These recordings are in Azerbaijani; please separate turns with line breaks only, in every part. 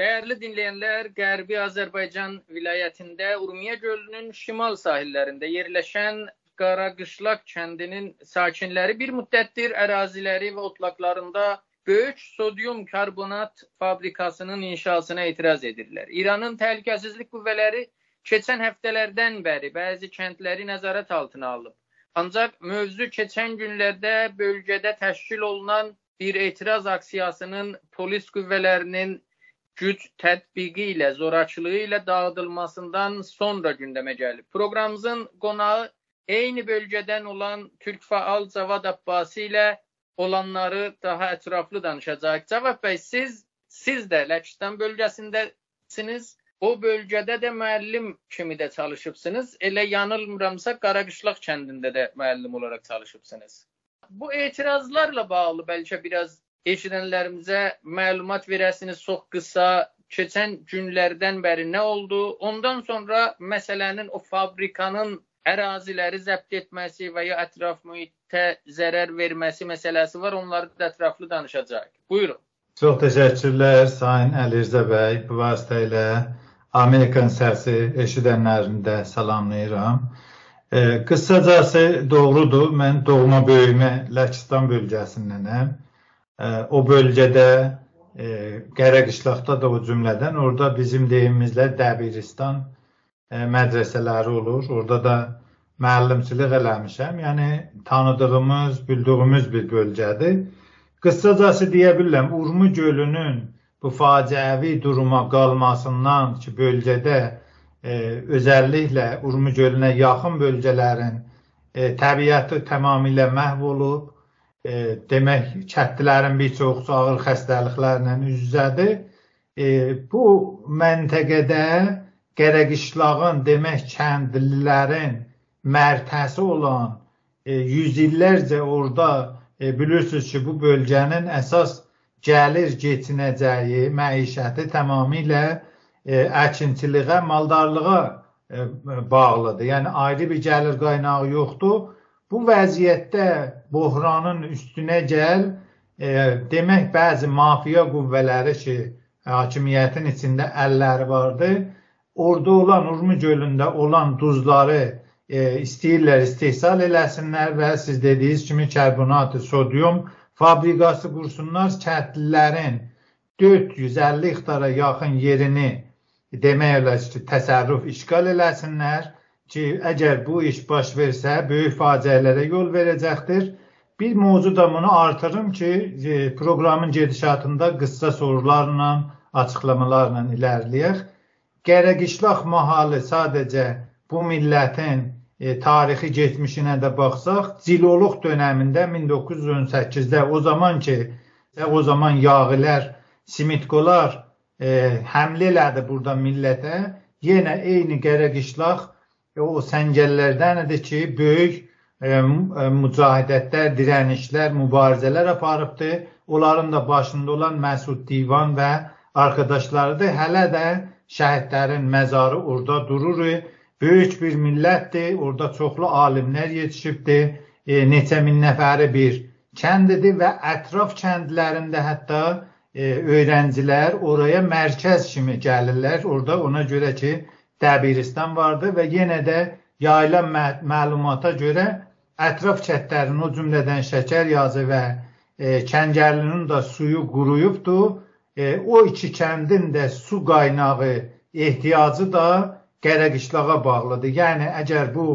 Dəyərli dinləyənlər, Qərbi Azərbaycan vilayətində Urmiya gölünün şimal sahillərində yerləşən Qaraqışlaq kəndinin sakinləri bir müddətdir əraziləri və otlaqlarında böyük sodyum karbonat fabrikasının inşasına etiraz edirlər. İranın təhlükəsizlik qüvvələri keçən həftələrdən bəri bəzi kəndləri nəzarət altına alıb. Ancaq mövzu keçən günlərdə bölgədə təşkil olunan bir etiraz aksiyasının polis qüvvələrinin güc tətbiqi ilə, zorakılığı ilə dağıdılmasından sonra gündəmə gəlib. Proqramımızın qonağı eyni bölgədən olan Türk faal Cavad Abbasi ilə olanları daha ətraflı danışacağıq. Cavad bəy, siz siz də Ləçistan bölgəsindəsiniz. O bölgədə də müəllim kimi də çalışıbsınız. Elə yanılmıramsa Qaraqışlaq kəndində də müəllim olaraq çalışıbsınız. Bu etirazlarla bağlı bəlkə biraz eşidənlərimizə məlumat verəsiniz çox qısa. Keçən günlərdən bəri nə oldu? Ondan sonra məsələnin o fabrikanın əraziləri zəbt etməsi və ya ətraf mühitə zərər verməsi məsələsi var. Onları da ətraflı danışacağıq. Buyurun.
Çox təşəkkürlər Sayın Əlirzə bəy. Bu vasitə ilə Amerikan səsi eşidənlərini də salamlayıram. E, qısacası doğrudur. Mən doğma böyümə Ləçistan bölgəsindənəm o bölgədə e, Qərəqışlaqda da o cümlədən orada bizim deyimimizlə Dəbiristan e, mədrəsələri olur. Orada da müəllimçilik eləmişəm. Yəni tanıdığımız, bildiyimiz bir bölgədir. Qısacası deyə bilərəm, Urmu gölünün bu faciəvi duruma qalmasından ki, bölgədə e, özəlliklə Urmu gölünə yaxın bölgələrin e, təbiəti tamamilə məhv olub demək kəndlilərin bir çoxu ağır xəstəliklərlə üz-üzədir. E, bu məntəqədə Qərəqişlağın demək kəndlilərin mərtəsi olan e, yüz illərcə orada e, bilirsiniz ki, bu bölgənin əsas gəlir keçinəcəyi məişəti tamamilə e, əkinçiliyə, maldarlığa e, bağlıdır. Yəni ayrı bir gəlir qaynağı yoxdur. Bu vəziyyətdə böhranın üstünə gəl, e, demək bəzi mafiya qüvvələri ki, hakimiyyətin içində əlləri vardı, orada olan Urmu gölündə olan duzları e, istəyirlər istehsal eləsinlər və siz dediyiniz kimi karbonat, sodyum fabrikası qursunlar, kəndlilərin 450 hektara yaxın yerini demək olar ki, təsərrüf işgal eləsinlər ki, əgər bu iş baş versə, böyük faciələrə yol verəcəkdir. Bir mövzu da bunu artırım ki, e, proqramın gedişatında qısa sorularla, açıqlamalarla ilərləyək. Qərəqişlaq mahalı sadəcə bu millətin e, tarixi geçmişinə də baxsaq, Ziloluq dönəmində 1918-də o zaman ki, o zaman yağilər, simitkolar e, həmlə elədi burada millətə, yenə eyni Qərəqişlaq o səngəllərdəndir ki, böyük e, e, mücahidətlər, dirənişlər, mübarizələr aparıbdı. Onların da başında olan Məsud Divan və arkadaşlarıdır. Hələ də şəhidlərin məzarı orada durur. Böyük bir millətdir. Orada çoxlu alimlər yetişibdir. E, neçə min nəfəri bir kəndidir və ətraf kəndlərində hətta e, öyrəncilər oraya mərkəz kimi gəlirlər. Orada ona görə ki, Dəbiristan vardı və yenə də yayılan məlumata görə ətraf kəndlərin o cümlədən Şəkəryazı və e, Kəngərlinin də suyu quruyubdu. E, o iki kəndin də su qaynağı ehtiyacı da Qərəqişlağa bağlıdır. Yəni əgər bu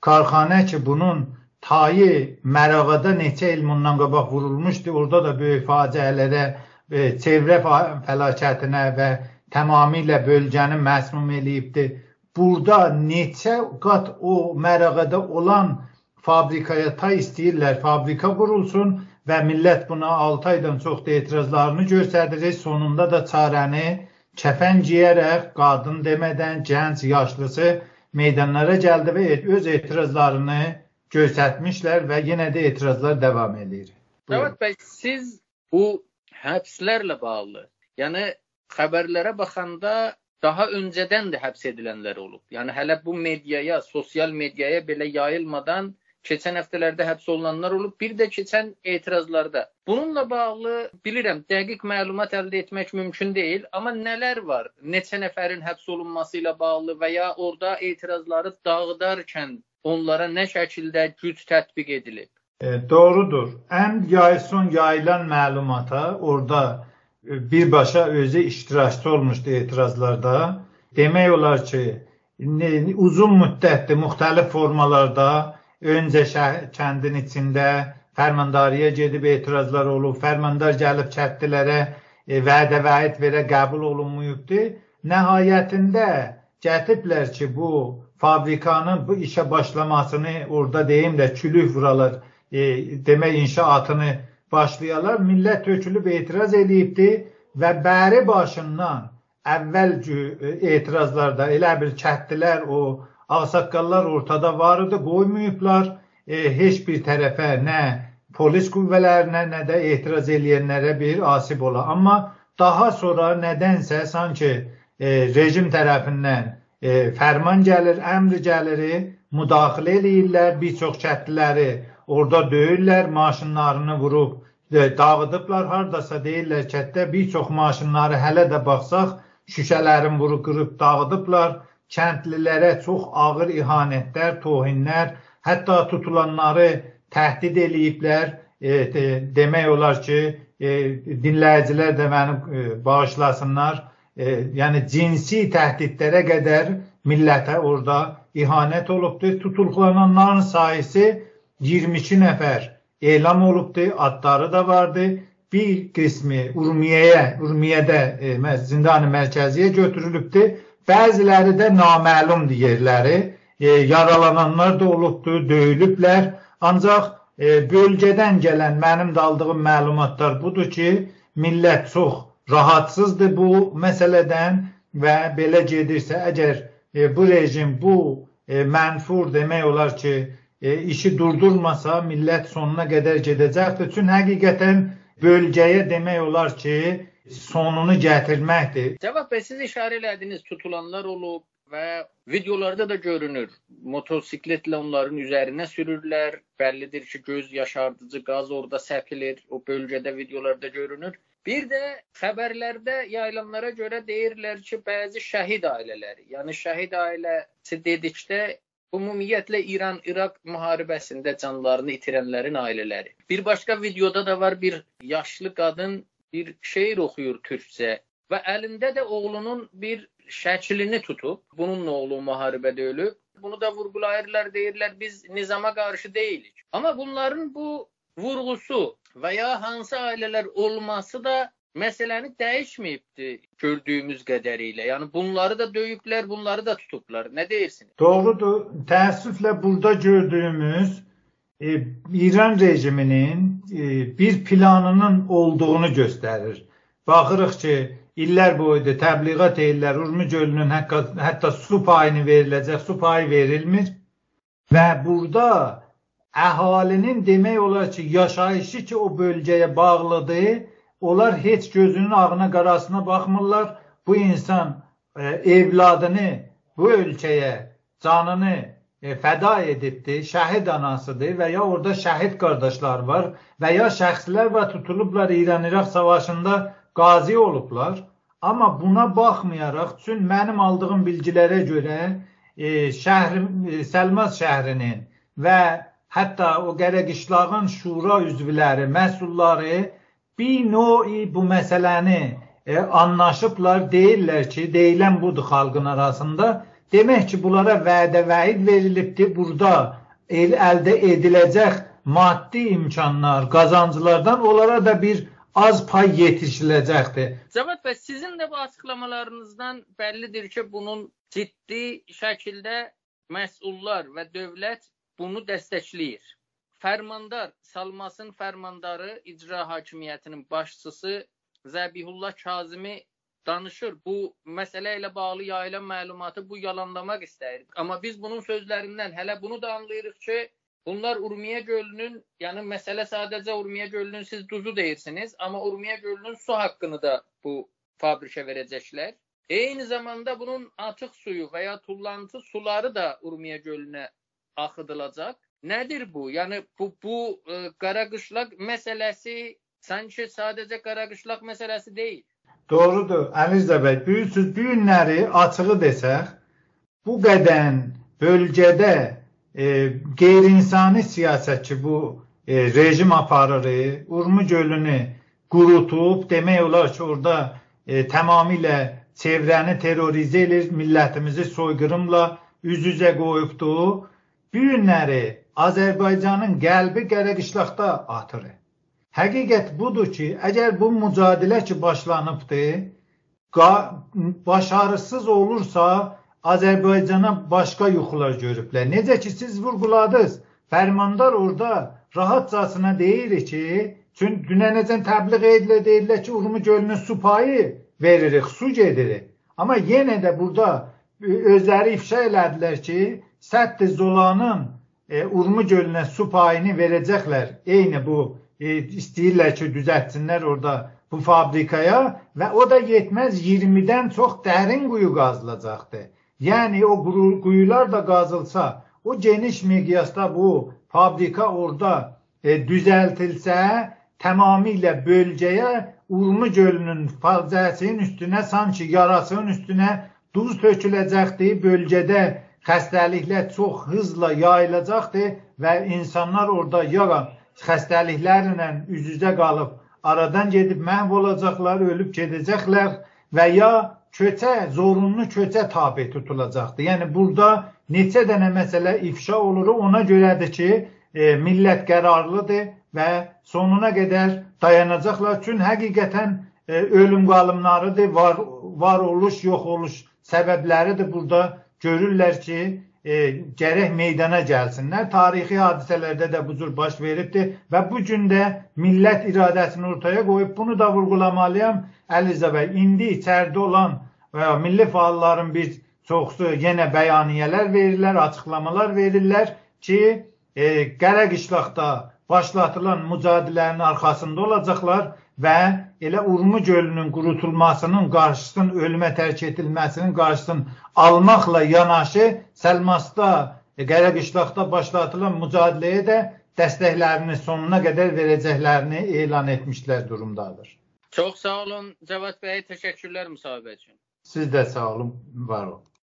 karxana ki bunun tayı Mərağada neçə il bundan qabaq vurulmuşdu, orada da böyük faciələrə, e, çevrə fəlakətinə və tamamilə bölgəni məsmum eləyibdir. Burada neçə qat o mərəğədə olan fabrikaya ta istəyirlər, fabrika qurulsun və millət buna 6 aydan çox da etirazlarını göstərir. Sonunda da çarəni kəfən giyərək, qadın demədən gənc, yaşlısı meydanlara gəldi və öz etirazlarını göstərmişlər və yenə də etirazlar davam edir.
Evet bəy, siz bu həbslərlə bağlı, yəni xəbərlərə baxanda daha öncədən də həbs edilənlər olub. Yəni hələ bu mediaya, sosial mediaya belə yayılmadan keçən həftələrdə həbs olunanlar olub, bir də keçən etirazlarda. Bununla bağlı bilirəm, dəqiq məlumat əldə etmək mümkün deyil, amma nələr var? Neçə nəfərin həbs olunması ilə bağlı və ya orada etirazları dağıdarkən onlara nə şəkildə güc tətbiq edilib?
E, doğrudur. Ən yayson yayılan məlumata orada birbaşa özü iştirakçı olmuşdu etirazlarda. Demək olar ki, uzun müddətdir müxtəlif formalarda öncə kəndin içində fərmandarıya gedib etirazlar olub, fərmandar gəlib kəndlilərə e, vədə vəid verə qəbul olunmayıbdı. Nəhayətində gətiriblər ki, bu fabrikanın bu işə başlamasını orada deyim də külük vuralar, e, demək inşaatını başlayalar. Millət tökülüb etiraz eləyibdi və bəri başından əvvəl e, etirazlarda elə bir kəndlilər, o ağsaqqallar ortada var idi, qoymayıblar e, heç bir tərəfə nə polis qüvvələrinə, nə də etiraz eləyənlərə bir asib ola. Amma daha sonra nədənsə sanki e, rejim tərəfindən e, fərman gəlir, əmr gəlir, müdaxilə eləyirlər, bir çox kəndliləri orada döyürlər, maşınlarını vurub e, dağıdıblar. Hardasa deyirlər kətdə bir çox maşınları hələ də baxsaq şüşələrin vurub qırıb dağıdıblar. Kəndlilərə çox ağır ihanətlər, tohinlər, hətta tutulanları təhdid eləyiblər. E, de, demək olar ki, e, dinləyicilər də məni e, bağışlasınlar. E, yəni cinsi təhdidlərə qədər millətə orada ihanət olubdur. Tutulğananların sayısı 22 nəfər elan olubdur, adları da vardı bir qismi Urmiyəyə, Urmiyədə e, zindan-ı mərkəziyə götürülübdür. Bəziləri də naməlumdur yerləri. E, yaralananlar da olubdur, döyülüblər. Ancaq e, bölgədən gələn mənim də aldığım məlumatlar budur ki, millət çox rahatsızdır bu məsələdən və belə gedirsə, əgər e, bu rejim bu e, mənfur demək olar ki, e, işi durdurmasa millət sonuna qədər gedəcəkdir. Çünki həqiqətən bölgəyə demək olar ki, sonunu gətirməkdir.
Cavab bəy siz işarə elədiniz, tutulanlar olub və videolarda da görünür. Motosikletlə onların üzərinə sürürlər. Bəllidir ki, göz yaşardıcı qaz orada səpilir. O bölgədə videolarda görünür. Bir də xəbərlərdə yayılanlara görə deyirlər ki, bəzi şəhid ailələri, yəni şəhid ailəsi dedikdə Ümumiyyətlə İran-İraq müharibəsində canlarını itirənlərin ailələri. Bir başqa videoda da var bir yaşlı qadın bir şeir oxuyur türkcə və əlində də oğlunun bir şəklini tutub. Bununla oğlu müharibədə ölüb. Bunu da vurğulayırlar, deyirlər biz nizama qarşı deyilik. Amma bunların bu vurğusu və ya hansı ailələr olması da məsələni dəyişməyibdi gördüyümüz qədərilə. Yəni bunları da döyüblər, bunları da tutublar. Nə deyirsiniz?
Doğrudur. Təəssüflə burada gördüyümüz e, İran rejiminin e, bir planının olduğunu göstərir. Baxırıq ki, illər boyu təbliğat edirlər, Urmi gölünün hətta, hətta su payını veriləcək, su payı verilmir. Və burada əhalinin demək olar ki, yaşayışı ki, o bölgəyə bağlıdır, Onlar heç gözünün ağına qarasına baxmırlar. Bu insan e, evladını bu ölkəyə canını e, fəda edibdir, şəhid anasıdır və ya orada şəhid qardaşlar var və ya şəxslər var tutulublar İran-İraq savaşında qazi olublar. Amma buna baxmayaraq, çünki mənim aldığım bilgilərə görə e, şəhər e, Səlmas şəhrinin və hətta o Qərəqişlağın şura üzvləri, məsulları bir növ bu məsələni e, anlaşıblar, deyirlər ki, deyilən budur xalqın arasında. Demək ki, bunlara vədə vəid verilibdir. Burada el əldə ediləcək maddi imkanlar, qazanclardan onlara da bir az pay yetişiləcəkdir.
Cavad bəy, sizin də bu açıqlamalarınızdan bəllidir ki, bunun ciddi şəkildə məsullar və dövlət bunu dəstəkləyir. Fərmandar, Salmasın fərmandarı icra hakimiyyətinin başçısı Zəbihullah Kazimi danışır. Bu məsələ ilə bağlı yayılan məlumatı bu yalanlamaq istəyir. Amma biz bunun sözlərindən hələ bunu da anlayırıq ki, bunlar Urmiya gölünün, yəni məsələ sadəcə Urmiya gölünün siz duzu deyirsiniz, amma Urmiya gölünün su haqqını da bu fabrikə verəcəklər. Eyni zamanda bunun açıq suyu və ya tullantı suları da Urmiya gölünə axıdılacaq. Nədir bu? Yəni bu bu ə, e, qara qışlaq məsələsi sanki sadəcə qara qışlaq məsələsi deyil.
Doğrudur. Əliz bəy, bilirsiniz, bu günləri açığı desək, bu qədər bölgədə e, qeyri-insani siyasətçi bu e, rejim aparır, Urmu gölünü qurutub, demək olar ki, orada e, tamamilə çevrəni terrorizə edir, millətimizi soyqırımla üz-üzə qoyubdu. Bu günləri Azərbaycanın qəlbi qərəqişlaqda atır. Həqiqət budur ki, əgər bu mücadilə ki başlanıbdı, başarısız olursa Azərbaycana başqa yuxular görüblər. Necə ki siz vurğuladınız, fərmandar orada rahatcasına deyir ki, çünki dünənəcən təbliğ edilir, deyirlər ki, Urmu gölünün su payı veririk, su gedirik. Amma yenə də burada e, özləri ifşa elədilər ki, Sədd Zolanın e, Urmu gölünə su payını verəcəklər. Eyni bu e, istəyirlər ki, düzəltsinlər orada bu fabrikaya və o da yetməz 20-dən çox dərin quyu qazılacaqdır. Yəni o quyular da qazılsa, o geniş miqyasda bu fabrika orada e, düzəltilsə, tamamilə bölgəyə Urmu gölünün faciəsinin üstünə, sanki yarasının üstünə duz töküləcəkdir. Bölgədə xəstəliklər çox hızla yayılacaqdır və insanlar orada ya xəstəliklərlə üz-üzə qalıb aradan gedib məhv olacaqlar, ölüb gedəcəklər və ya köçə, zorunlu köçə tabe tutulacaqdır. Yəni burada neçə dənə məsələ ifşa olur, ona görədir ki, e, millət qərarlıdır və sonuna qədər dayanacaqlar. Çünki həqiqətən e, ölüm qalımlarıdır, var, var oluş, yox oluş səbəbləridir burada görürlər ki, e, gərək meydana gəlsinlər. Tarixi hadisələrdə də bu cür baş veribdir və bu gün də millət iradəsini ortaya qoyub bunu da vurğulamalıyam. Əliza bəy, indi içəridə olan və ya milli fəalların bir çoxsu yenə bəyaniyələr verirlər, açıqlamalar verirlər ki, e, Qərə qışlaqda başlatılan mücadilənin arxasında olacaqlar və elə Urmu gölünün qurutulmasının qarşısının ölümə tərk edilməsinin qarşısını almaqla yanaşı Səlmasda, e, Qərə qışlaqda başlatılan mücadiləyə də dəstəklərini sonuna qədər verəcəklərini elan etmişlər durumdadır.
Çox sağ olun Cavad bəy, təşəkkürlər müsahibə üçün.
Siz də sağ olun, var olun.